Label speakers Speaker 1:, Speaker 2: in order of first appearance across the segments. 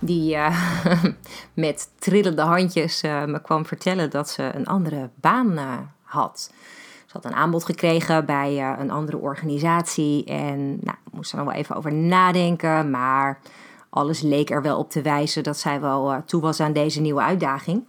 Speaker 1: die uh, met trillende handjes uh, me kwam vertellen dat ze een andere baan uh, had. Ze had een aanbod gekregen bij een andere organisatie en nou, moest er nog wel even over nadenken, maar alles leek er wel op te wijzen dat zij wel toe was aan deze nieuwe uitdaging.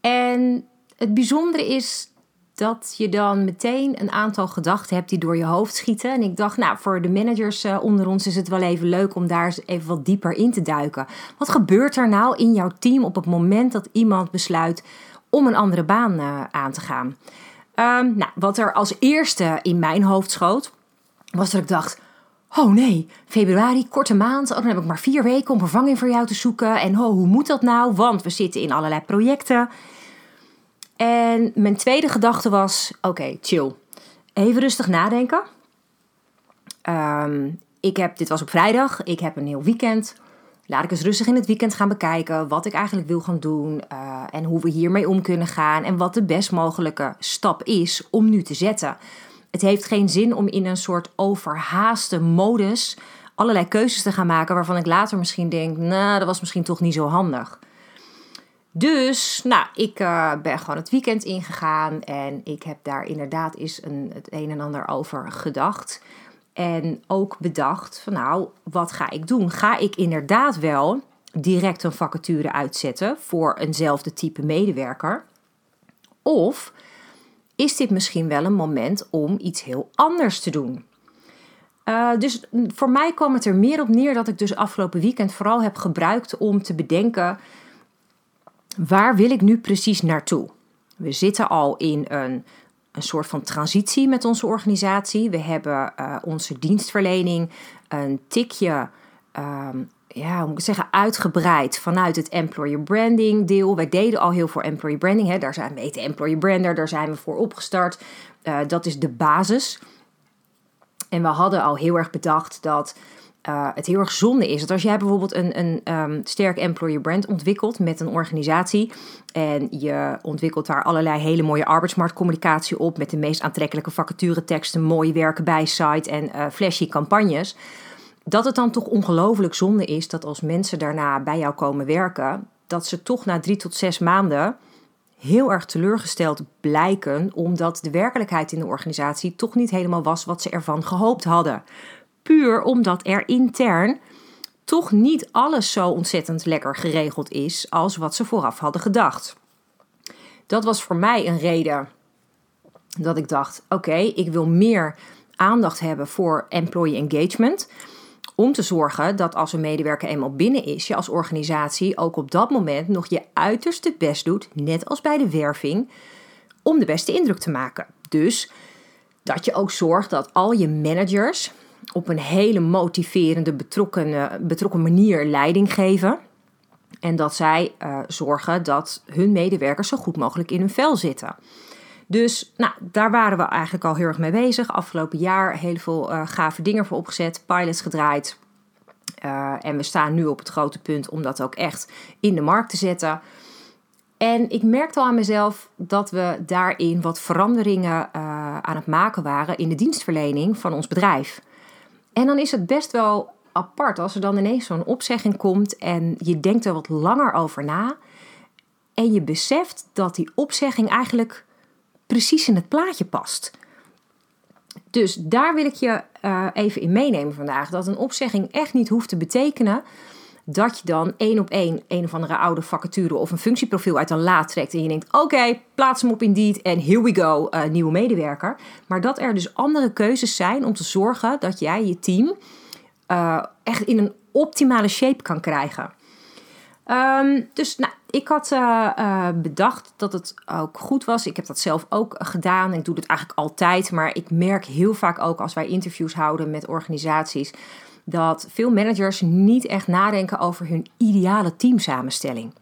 Speaker 1: En het bijzondere is dat je dan meteen een aantal gedachten hebt die door je hoofd schieten. En ik dacht, nou, voor de managers uh, onder ons is het wel even leuk om daar even wat dieper in te duiken. Wat gebeurt er nou in jouw team op het moment dat iemand besluit om een andere baan uh, aan te gaan? Um, nou, wat er als eerste in mijn hoofd schoot, was dat ik dacht. Oh nee, februari, korte maand. Oh, dan heb ik maar vier weken om vervanging voor jou te zoeken. En hoe moet dat nou? Want we zitten in allerlei projecten. En mijn tweede gedachte was: oké, chill. Even rustig nadenken. Um, ik heb, dit was op vrijdag, ik heb een heel weekend. Laat ik eens rustig in het weekend gaan bekijken wat ik eigenlijk wil gaan doen uh, en hoe we hiermee om kunnen gaan en wat de best mogelijke stap is om nu te zetten. Het heeft geen zin om in een soort overhaaste modus allerlei keuzes te gaan maken waarvan ik later misschien denk, nou, dat was misschien toch niet zo handig. Dus, nou, ik uh, ben gewoon het weekend ingegaan en ik heb daar inderdaad eens een, het een en ander over gedacht. En ook bedacht van nou, wat ga ik doen? Ga ik inderdaad wel direct een vacature uitzetten voor eenzelfde type medewerker? Of is dit misschien wel een moment om iets heel anders te doen? Uh, dus voor mij kwam het er meer op neer dat ik dus afgelopen weekend vooral heb gebruikt om te bedenken waar wil ik nu precies naartoe? We zitten al in een, een soort van transitie met onze organisatie. We hebben uh, onze dienstverlening een tikje, um, ja, hoe moet zeggen, uitgebreid vanuit het employer branding deel. Wij deden al heel veel employer branding. Hè. Daar zijn we de employer brander, daar zijn we voor opgestart. Uh, dat is de basis. En we hadden al heel erg bedacht dat uh, het heel erg zonde is. Dat als jij bijvoorbeeld een, een um, sterk employer brand ontwikkelt met een organisatie en je ontwikkelt daar allerlei hele mooie arbeidsmarktcommunicatie op met de meest aantrekkelijke vacatureteksten, mooie werken bij site en uh, flashy campagnes, dat het dan toch ongelooflijk zonde is dat als mensen daarna bij jou komen werken, dat ze toch na drie tot zes maanden heel erg teleurgesteld blijken, omdat de werkelijkheid in de organisatie toch niet helemaal was wat ze ervan gehoopt hadden puur omdat er intern toch niet alles zo ontzettend lekker geregeld is als wat ze vooraf hadden gedacht. Dat was voor mij een reden dat ik dacht: oké, ik wil meer aandacht hebben voor employee engagement. Om te zorgen dat als een medewerker eenmaal binnen is, je als organisatie ook op dat moment nog je uiterste best doet, net als bij de werving, om de beste indruk te maken. Dus dat je ook zorgt dat al je managers op een hele motiverende, betrokken, betrokken manier leiding geven. En dat zij uh, zorgen dat hun medewerkers zo goed mogelijk in hun vel zitten. Dus nou, daar waren we eigenlijk al heel erg mee bezig. Afgelopen jaar heel veel uh, gave dingen voor opgezet, pilots gedraaid. En we staan nu op het grote punt om dat ook echt in de markt te zetten. En ik merkte al aan mezelf dat we daarin wat veranderingen aan het maken waren in de dienstverlening van ons bedrijf. En dan is het best wel apart als er dan ineens zo'n opzegging komt en je denkt er wat langer over na. En je beseft dat die opzegging eigenlijk precies in het plaatje past. Dus daar wil ik je uh, even in meenemen vandaag. Dat een opzegging echt niet hoeft te betekenen dat je dan één op één een of andere oude vacature of een functieprofiel uit een la trekt. En je denkt: oké, plaats hem op Indeed en here we go, uh, nieuwe medewerker. Maar dat er dus andere keuzes zijn om te zorgen dat jij je team uh, echt in een optimale shape kan krijgen. Um, dus nou, ik had uh, bedacht dat het ook goed was. Ik heb dat zelf ook gedaan. Ik doe het eigenlijk altijd. Maar ik merk heel vaak ook als wij interviews houden met organisaties dat veel managers niet echt nadenken over hun ideale teamsamenstelling.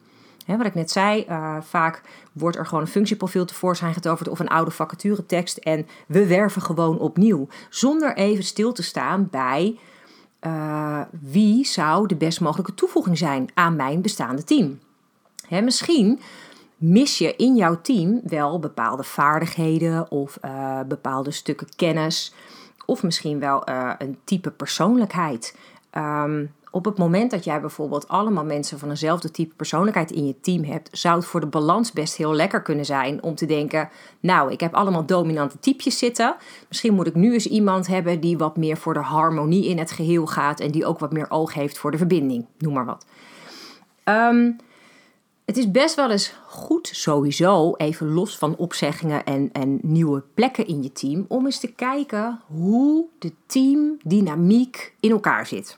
Speaker 1: wat ik net zei, uh, vaak wordt er gewoon een functieprofiel tevoorschijn getoverd of een oude vacaturetekst en we werven gewoon opnieuw. Zonder even stil te staan bij uh, wie zou de best mogelijke toevoeging zijn aan mijn bestaande team. Misschien mis je in jouw team wel bepaalde vaardigheden of uh, bepaalde stukken kennis. Of misschien wel een type persoonlijkheid. Um, op het moment dat jij bijvoorbeeld allemaal mensen van eenzelfde type persoonlijkheid in je team hebt, zou het voor de balans best heel lekker kunnen zijn om te denken: Nou, ik heb allemaal dominante typjes zitten. Misschien moet ik nu eens iemand hebben die wat meer voor de harmonie in het geheel gaat en die ook wat meer oog heeft voor de verbinding. Noem maar wat. Ehm, het is best wel eens goed, sowieso, even los van opzeggingen en, en nieuwe plekken in je team, om eens te kijken hoe de teamdynamiek in elkaar zit.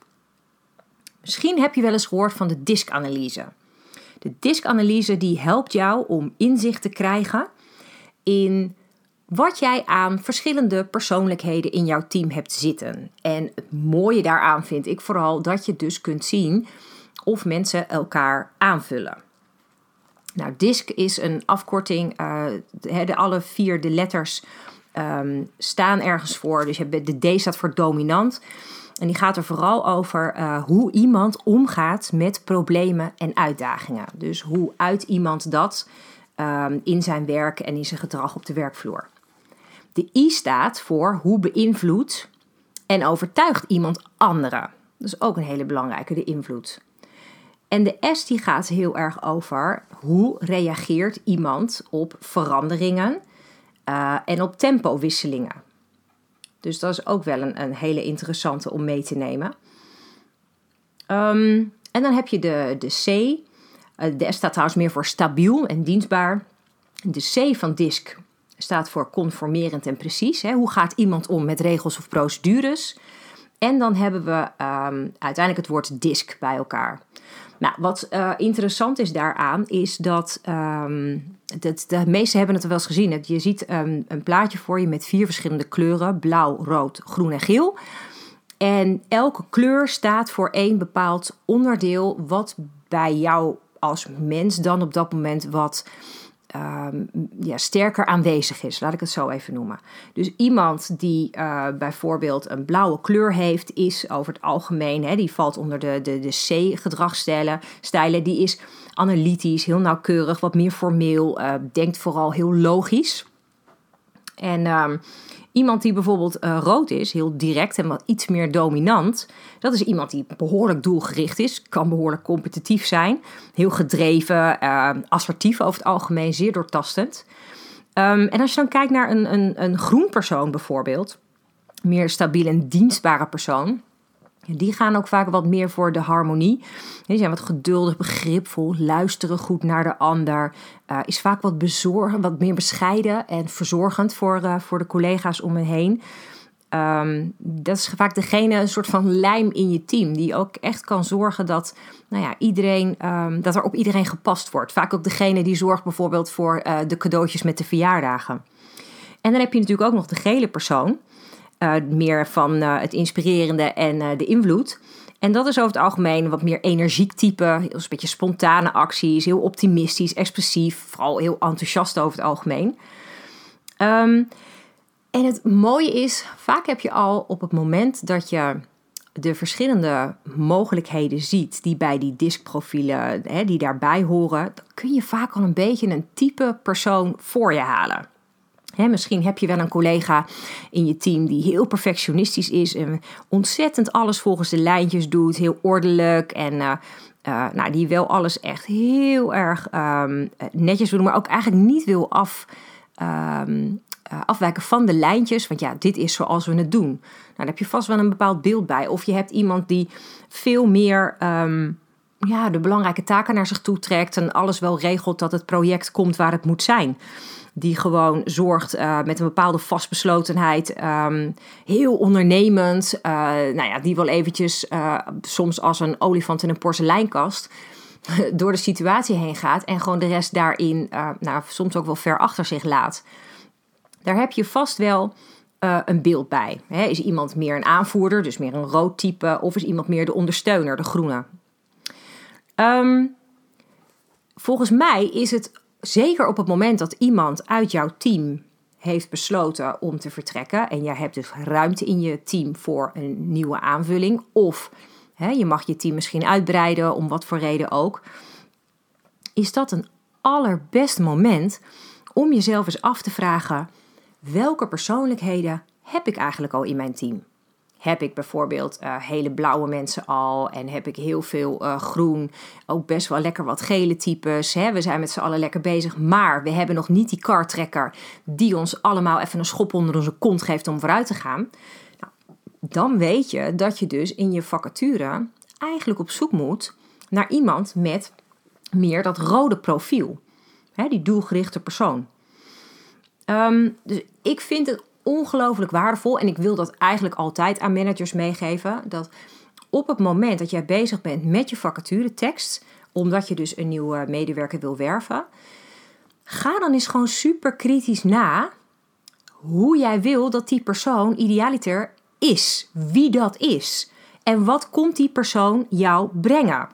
Speaker 1: Misschien heb je wel eens gehoord van de DISC-analyse. De DISC-analyse die helpt jou om inzicht te krijgen in wat jij aan verschillende persoonlijkheden in jouw team hebt zitten. En het mooie daaraan vind ik vooral dat je dus kunt zien of mensen elkaar aanvullen. Nou, DISC is een afkorting. Uh, de, alle vier de letters ehm, staan ergens voor. Dus de D staat voor dominant. En die gaat er vooral over uh, hoe iemand omgaat met problemen en uitdagingen. Dus hoe uit iemand dat um, in zijn werk en in zijn gedrag op de werkvloer. De I staat voor hoe beïnvloedt en overtuigt iemand anderen. Dat is ook een hele belangrijke, de invloed. En de S die gaat heel erg over hoe reageert iemand op veranderingen uh, en op tempowisselingen. Dus dat is ook wel een, een hele interessante om mee te nemen. Um, en dan heb je de, de C. Uh, de S staat trouwens meer voor stabiel en dienstbaar. De C van DISC staat voor conformerend en precies. Hè. Hoe gaat iemand om met regels of procedures? En dan hebben we um, uiteindelijk het woord DISC bij elkaar. Nou, wat uh, interessant is daaraan, is dat, dat de meesten hebben het wel eens gezien. Je ziet um, een plaatje voor je met vier verschillende kleuren: blauw, rood, groen en geel. En elke kleur staat voor één bepaald onderdeel, wat bij jou als mens dan op dat moment wat um, ja, sterker aanwezig is. Laat ik het zo even noemen. Dus iemand die uh, bijvoorbeeld een blauwe kleur heeft, is over het algemeen, hè, die valt onder de, de, de C-gedragsstijlen, stijlen, die is analytisch, heel nauwkeurig, wat meer formeel, uh, denkt vooral heel logisch. En um, Iemand die bijvoorbeeld uh, rood is, heel direct en wat iets meer dominant, dat is iemand die behoorlijk doelgericht is, kan behoorlijk competitief zijn, heel gedreven, uh, assertief over het algemeen, zeer doortastend. Um, en als je dan kijkt naar een, een, een groen persoon bijvoorbeeld, meer stabiel en dienstbare persoon, die gaan ook vaak wat meer voor de harmonie. Die zijn wat geduldig, begripvol, luisteren goed naar de ander. Uh, is vaak wat bezorgend, wat meer bescheiden en verzorgend voor, uh, voor de collega's om me heen. Um, dat is vaak degene, een soort van lijm in je team, die ook echt kan zorgen dat, nou ja, iedereen, um, dat er op iedereen gepast wordt. Vaak ook degene die zorgt bijvoorbeeld voor uh, de cadeautjes met de verjaardagen. En dan heb je natuurlijk ook nog de gele persoon. Uh, meer van uh, het inspirerende en uh, de invloed. En dat is over het algemeen wat meer energiek type. Een beetje spontane acties, heel optimistisch, expressief. Vooral heel enthousiast over het algemeen. Um, en het mooie is, vaak heb je al op het moment dat je de verschillende mogelijkheden ziet die bij die diskprofielen, die daarbij horen, dan kun je vaak al een beetje een type persoon voor je halen misschien heb je wel een collega in je team die heel perfectionistisch is en ontzettend alles volgens de lijntjes doet, heel ordelijk en uh, uh, nou, die wel alles echt heel erg um, netjes wil, maar ook eigenlijk niet wil af, um, afwijken van de lijntjes. Want ja, dit is zoals we het doen. Nou, daar heb je vast wel een bepaald beeld bij. Of je hebt iemand die veel meer um, ja, de belangrijke taken naar zich toe trekt en alles wel regelt dat het project komt waar het moet zijn die gewoon zorgt uh, met een bepaalde vastbeslotenheid, um, heel ondernemend. Uh, nou ja, die wel eventjes uh, soms als een olifant in een porseleinkast door de situatie heen gaat en gewoon de rest daarin, nou, soms ook wel ver achter zich laat. Daar heb je vast wel een beeld bij. is iemand meer een aanvoerder, dus meer een rood type, of is iemand meer de ondersteuner, de groene? Um, volgens mij is het zeker op het moment dat iemand uit jouw team heeft besloten om te vertrekken en jij hebt dus ruimte in je team voor een nieuwe aanvulling of hè, je mag je team misschien uitbreiden om wat voor reden ook, is dat een allerbest moment om jezelf eens af te vragen welke persoonlijkheden heb ik eigenlijk al in mijn team? Heb ik bijvoorbeeld uh, hele blauwe mensen al en heb ik heel veel uh, groen, ook best wel lekker wat gele types. Hè? We zijn met z'n allen lekker bezig, maar we hebben nog niet die kartrekker die ons allemaal even een schop onder onze kont geeft om vooruit te gaan. Nou, dan weet je dat je dus in je vacature eigenlijk op zoek moet naar iemand met meer dat rode profiel. Hè? Die doelgerichte persoon. Um, dus ik vind het ongelooflijk waardevol. En ik wil dat eigenlijk altijd aan managers meegeven. Dat op het moment dat jij bezig bent met je vacature tekst, omdat je dus een nieuwe medewerker wil werven, ga dan eens gewoon super kritisch na hoe jij wil dat die persoon idealiter is. Wie dat is. En wat komt die persoon jou brengen?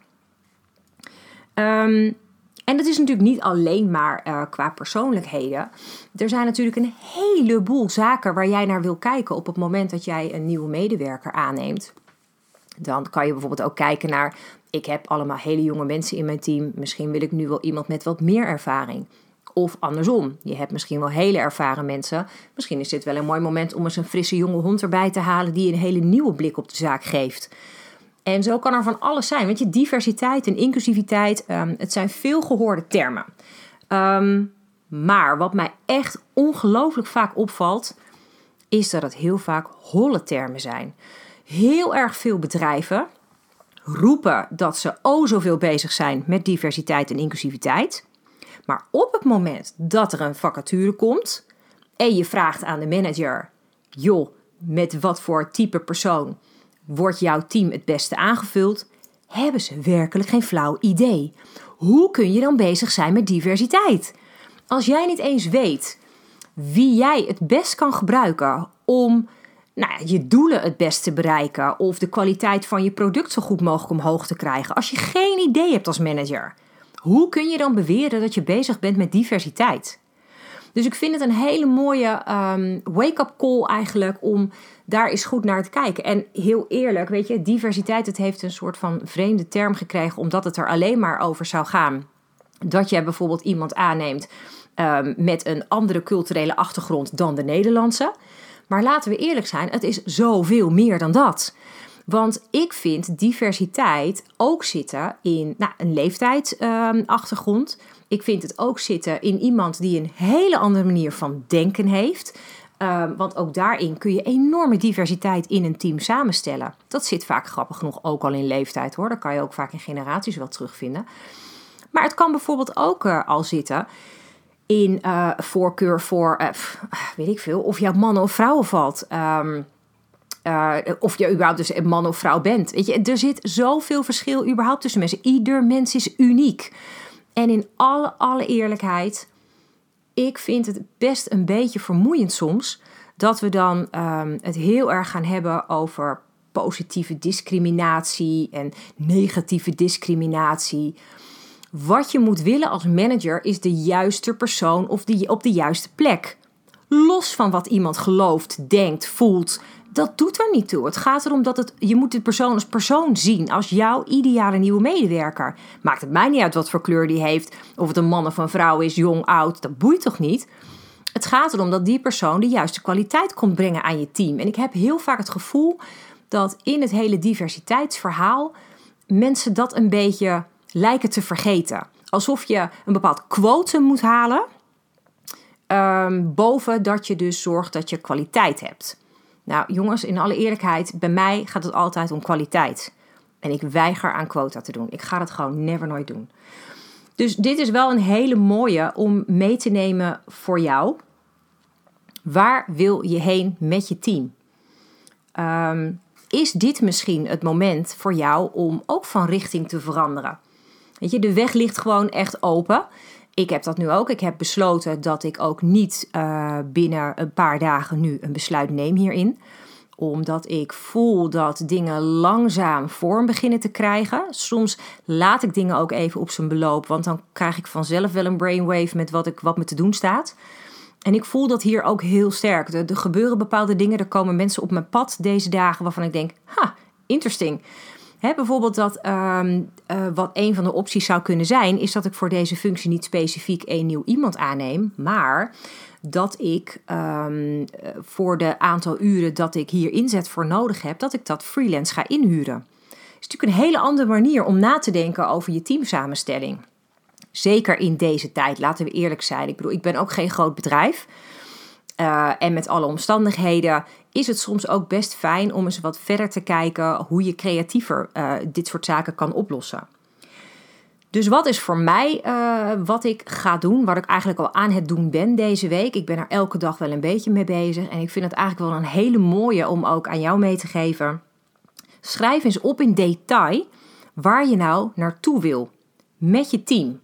Speaker 1: Um, en dat is natuurlijk niet alleen maar uh, qua persoonlijkheden. Er zijn natuurlijk een heleboel zaken waar jij naar wil kijken op het moment dat jij een nieuwe medewerker aanneemt. Dan kan je bijvoorbeeld ook kijken naar: ik heb allemaal hele jonge mensen in mijn team. Misschien wil ik nu wel iemand met wat meer ervaring. Of andersom, je hebt misschien wel hele ervaren mensen. Misschien is dit wel een mooi moment om eens een frisse jonge hond erbij te halen die een hele nieuwe blik op de zaak geeft. En zo kan er van alles zijn. Weet je, diversiteit en inclusiviteit, um, het zijn veel gehoorde termen. Um, maar wat mij echt ongelooflijk vaak opvalt, is dat het heel vaak holle termen zijn. Heel erg veel bedrijven roepen dat ze o zoveel bezig zijn met diversiteit en inclusiviteit. Maar op het moment dat er een vacature komt en je vraagt aan de manager: joh, met wat voor type persoon Wordt jouw team het beste aangevuld? Hebben ze werkelijk geen flauw idee. Hoe kun je dan bezig zijn met diversiteit? Als jij niet eens weet wie jij het best kan gebruiken om nou, je doelen het best te bereiken of de kwaliteit van je product zo goed mogelijk omhoog te krijgen, als je geen idee hebt als manager, hoe kun je dan beweren dat je bezig bent met diversiteit? Dus ik vind het een hele mooie um, wake-up call eigenlijk om daar eens goed naar te kijken. En heel eerlijk, weet je, diversiteit, het heeft een soort van vreemde term gekregen, omdat het er alleen maar over zou gaan dat je bijvoorbeeld iemand aanneemt um, met een andere culturele achtergrond dan de Nederlandse. Maar laten we eerlijk zijn, het is zoveel meer dan dat. Want ik vind diversiteit ook zitten in nou, een leeftijdsachtergrond. Um, ik vind het ook zitten in iemand die een hele andere manier van denken heeft. Um, want ook daarin kun je enorme diversiteit in een team samenstellen. Dat zit vaak grappig genoeg ook al in leeftijd hoor. Dat kan je ook vaak in generaties wel terugvinden. Maar het kan bijvoorbeeld ook uh, al zitten in uh, voorkeur voor, uh, weet ik veel, of jouw mannen of vrouwen valt. Um, of je überhaupt dus een man of vrouw bent. Weet je, er zit zoveel verschil überhaupt tussen mensen. Ieder mens is uniek. En in alle, alle eerlijkheid, ik vind het best een beetje vermoeiend soms dat we dan um, het heel erg gaan hebben over positieve discriminatie en negatieve discriminatie. Wat je moet willen als manager is de juiste persoon of die op de juiste plek. Los van wat iemand gelooft, denkt, voelt, dat doet er niet toe. Het gaat erom dat het, je moet de persoon als persoon zien, als jouw ideale nieuwe medewerker. Maakt het mij niet uit wat voor kleur die heeft, of het een man of een vrouw is, jong, oud, dat boeit toch niet? Het gaat erom dat die persoon de juiste kwaliteit komt brengen aan je team. En ik heb heel vaak het gevoel dat in het hele diversiteitsverhaal mensen dat een beetje lijken te vergeten. Alsof je een bepaald quote moet halen, um, boven dat je dus zorgt dat je kwaliteit hebt. Nou, jongens, in alle eerlijkheid, bij mij gaat het altijd om kwaliteit. En ik weiger aan quota te doen. Ik ga het gewoon never nooit doen. Dus dit is wel een hele mooie om mee te nemen voor jou. Waar wil je heen met je team? Um, is dit misschien het moment voor jou om ook van richting te veranderen? Weet je, de weg ligt gewoon echt open. Ik heb dat nu ook. Ik heb besloten dat ik ook niet uh, binnen een paar dagen nu een besluit neem hierin. omdat ik voel dat dingen langzaam vorm beginnen te krijgen. Soms laat ik dingen ook even op zijn beloop, want dan krijg ik vanzelf wel een brainwave met wat, ik, wat me te doen staat. En ik voel dat hier ook heel sterk. Er, er gebeuren bepaalde dingen, er komen mensen op mijn pad deze dagen waarvan ik denk, ha, interesting. Bijvoorbeeld dat ehm, eh, wat een van de opties zou kunnen zijn, is dat ik voor deze functie niet specifiek een nieuw iemand aanneem, maar dat ik ehm, eh, voor de aantal uren dat ik hier inzet voor nodig heb, dat ik dat freelance ga inhuren. Het is natuurlijk een hele andere manier om na te denken over je teamsamenstelling. Zeker in deze tijd, laten we eerlijk zijn. Ik bedoel, ik ben ook geen groot bedrijf. Uh, en met alle omstandigheden is het soms ook best fijn om eens wat verder te kijken hoe je creatiever uh, dit soort zaken kan oplossen. Dus wat is voor mij uh, wat ik ga doen, wat ik eigenlijk al aan het doen ben deze week. Ik ben er elke dag wel een beetje mee bezig en ik vind het eigenlijk wel een hele mooie om ook aan jou mee te geven. Schrijf eens op in detail waar je nou naartoe wil met je team.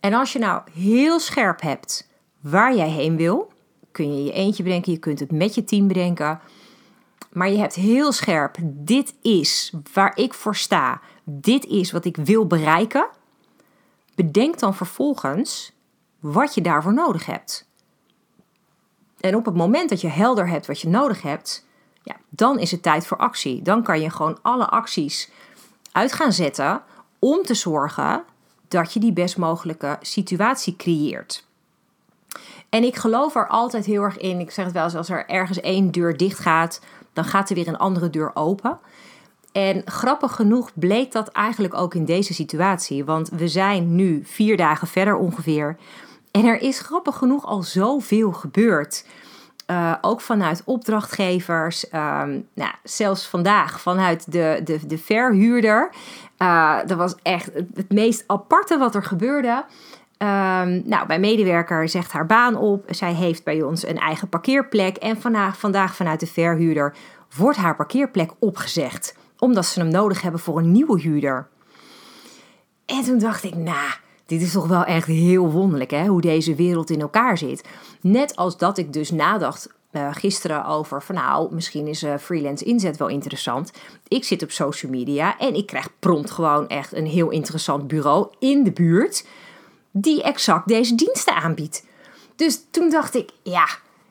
Speaker 1: En als je nou heel scherp hebt waar jij heen wil, kun je je eentje bedenken, je kunt het met je team bedenken. Maar je hebt heel scherp, dit is waar ik voor sta, dit is wat ik wil bereiken. Bedenk dan vervolgens wat je daarvoor nodig hebt. En op het moment dat je helder hebt wat je nodig hebt, ja, dan is het tijd voor actie. Dan kan je gewoon alle acties uit gaan zetten om te zorgen dat je die best mogelijke situatie creëert. En ik geloof er altijd heel erg in. Ik zeg het wel eens, als er ergens één deur dicht gaat, dan gaat er weer een andere deur open. En grappig genoeg bleek dat eigenlijk ook in deze situatie. Want we zijn nu vier dagen verder ongeveer. En er is grappig genoeg al zoveel gebeurd. Uh, ook vanuit opdrachtgevers, um, nou, zelfs vandaag vanuit de, de, de verhuurder. Uh, dat was echt het meest aparte wat er gebeurde. Um, nou, mijn medewerker zegt haar baan op. Zij heeft bij ons een eigen parkeerplek. En vandaag, vandaag vanuit de verhuurder wordt haar parkeerplek opgezegd. Omdat ze hem nodig hebben voor een nieuwe huurder. En toen dacht ik, nou, dit is toch wel echt heel wonderlijk hè, hoe deze wereld in elkaar zit. Net als dat ik dus nadacht uh, gisteren over van nou, misschien is uh, freelance inzet wel interessant. Ik zit op social media en ik krijg prompt gewoon echt een heel interessant bureau in de buurt die exact deze diensten aanbiedt. Dus toen dacht ik, ja,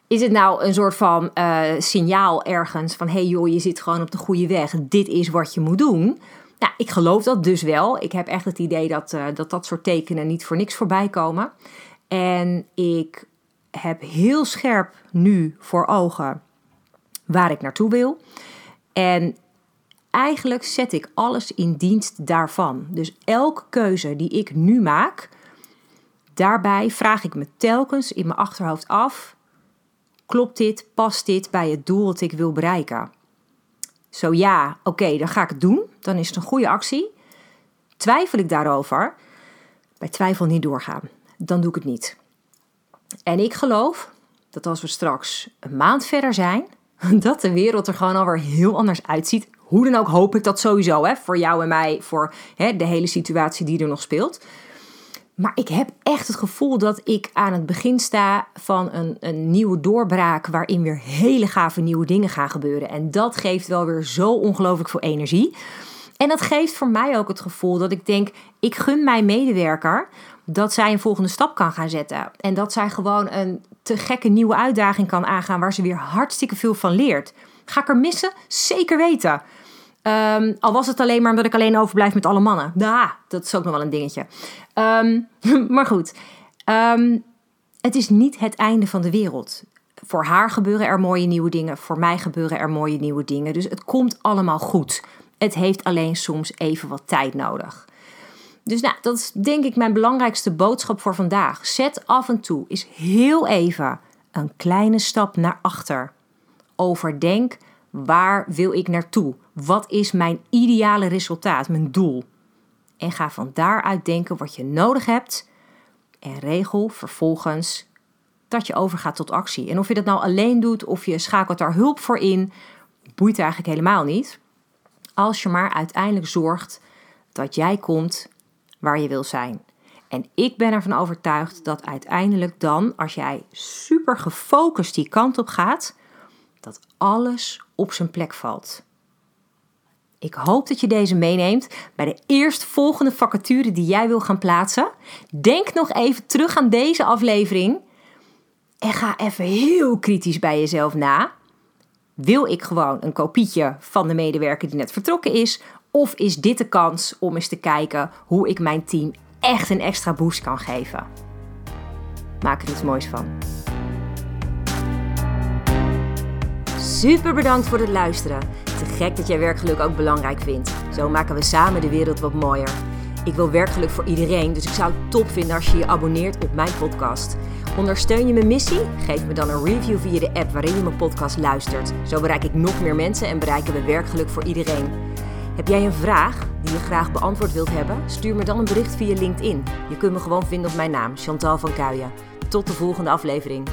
Speaker 1: is het nou een soort van uh, signaal ergens van hey joh, je zit gewoon op de goede weg. Dit is wat je moet doen. Nou, ik geloof dat dus wel. Ik heb echt het idee dat, uh, dat dat soort tekenen niet voor niks voorbij komen. En ik heb heel scherp nu voor ogen waar ik naartoe wil. En eigenlijk zet ik alles in dienst daarvan. Dus elke keuze die ik nu maak, daarbij vraag ik me telkens in mijn achterhoofd af: klopt dit, past dit bij het doel dat ik wil bereiken? Zo ja, oké, dan ga ik het doen. Dan is het een goede actie. Twijfel ik daarover? Bij twijfel niet doorgaan. Dan doe ik het niet. En ik geloof dat als we straks een maand verder zijn, dat de wereld er gewoon alweer heel anders uitziet. Hoe dan ook hoop ik dat sowieso, hè, voor jou en mij, voor hè, de hele situatie die er nog speelt. Maar ik heb echt het gevoel dat ik aan het begin sta van een, een nieuwe doorbraak. waarin weer hele gave nieuwe dingen gaan gebeuren. En dat geeft wel weer zo ongelooflijk veel energie. En dat geeft voor mij ook het gevoel dat ik denk: ik gun mijn medewerker dat zij een volgende stap kan gaan zetten. En dat zij gewoon een te gekke nieuwe uitdaging kan aangaan waar ze weer hartstikke veel van leert. Ga ik er missen? Zeker weten. Um, al was het alleen maar omdat ik alleen overblijf met alle mannen. Ja, dat is ook nog wel een dingetje. Um, maar goed, um, het is niet het einde van de wereld. Voor haar gebeuren er mooie nieuwe dingen. Voor mij gebeuren er mooie nieuwe dingen. Dus het komt allemaal goed. Het heeft alleen soms even wat tijd nodig. Dus nou, dat is denk ik mijn belangrijkste boodschap voor vandaag. Zet af en toe is heel even een kleine stap naar achter. Overdenk waar wil ik naartoe? Wat is mijn ideale resultaat, mijn doel? En ga van daaruit denken wat je nodig hebt en regel vervolgens dat je overgaat tot actie. En of je dat nou alleen doet of je schakelt daar hulp voor in, boeit eigenlijk helemaal niet. Als je maar uiteindelijk zorgt dat jij komt waar je wil zijn. En ik ben ervan overtuigd dat uiteindelijk dan, als jij super gefocust die kant op gaat, dat alles op zijn plek valt. Ik hoop dat je deze meeneemt bij de eerstvolgende vacature die jij wil gaan plaatsen. Denk nog even terug aan deze aflevering en ga even heel kritisch bij jezelf na. Wil ik gewoon een kopietje van de medewerker die net vertrokken is? Of is dit de kans om eens te kijken hoe ik mijn team echt een extra boost kan geven? Maak er iets moois van. Super bedankt voor het luisteren. Te gek dat jij werkgeluk ook belangrijk vindt. Zo maken we samen de wereld wat mooier. Ik wil werkgeluk voor iedereen, dus ik zou het top vinden als je je abonneert op mijn podcast. Ondersteun je mijn missie? Geef me dan een review via de app waarin je mijn podcast luistert. Zo bereik ik nog meer mensen en bereiken we werkgeluk voor iedereen. Heb jij een vraag die je graag beantwoord wilt hebben? Stuur me dan een bericht via LinkedIn. Je kunt me gewoon vinden op mijn naam, Chantal van Kuijen. Tot de volgende aflevering.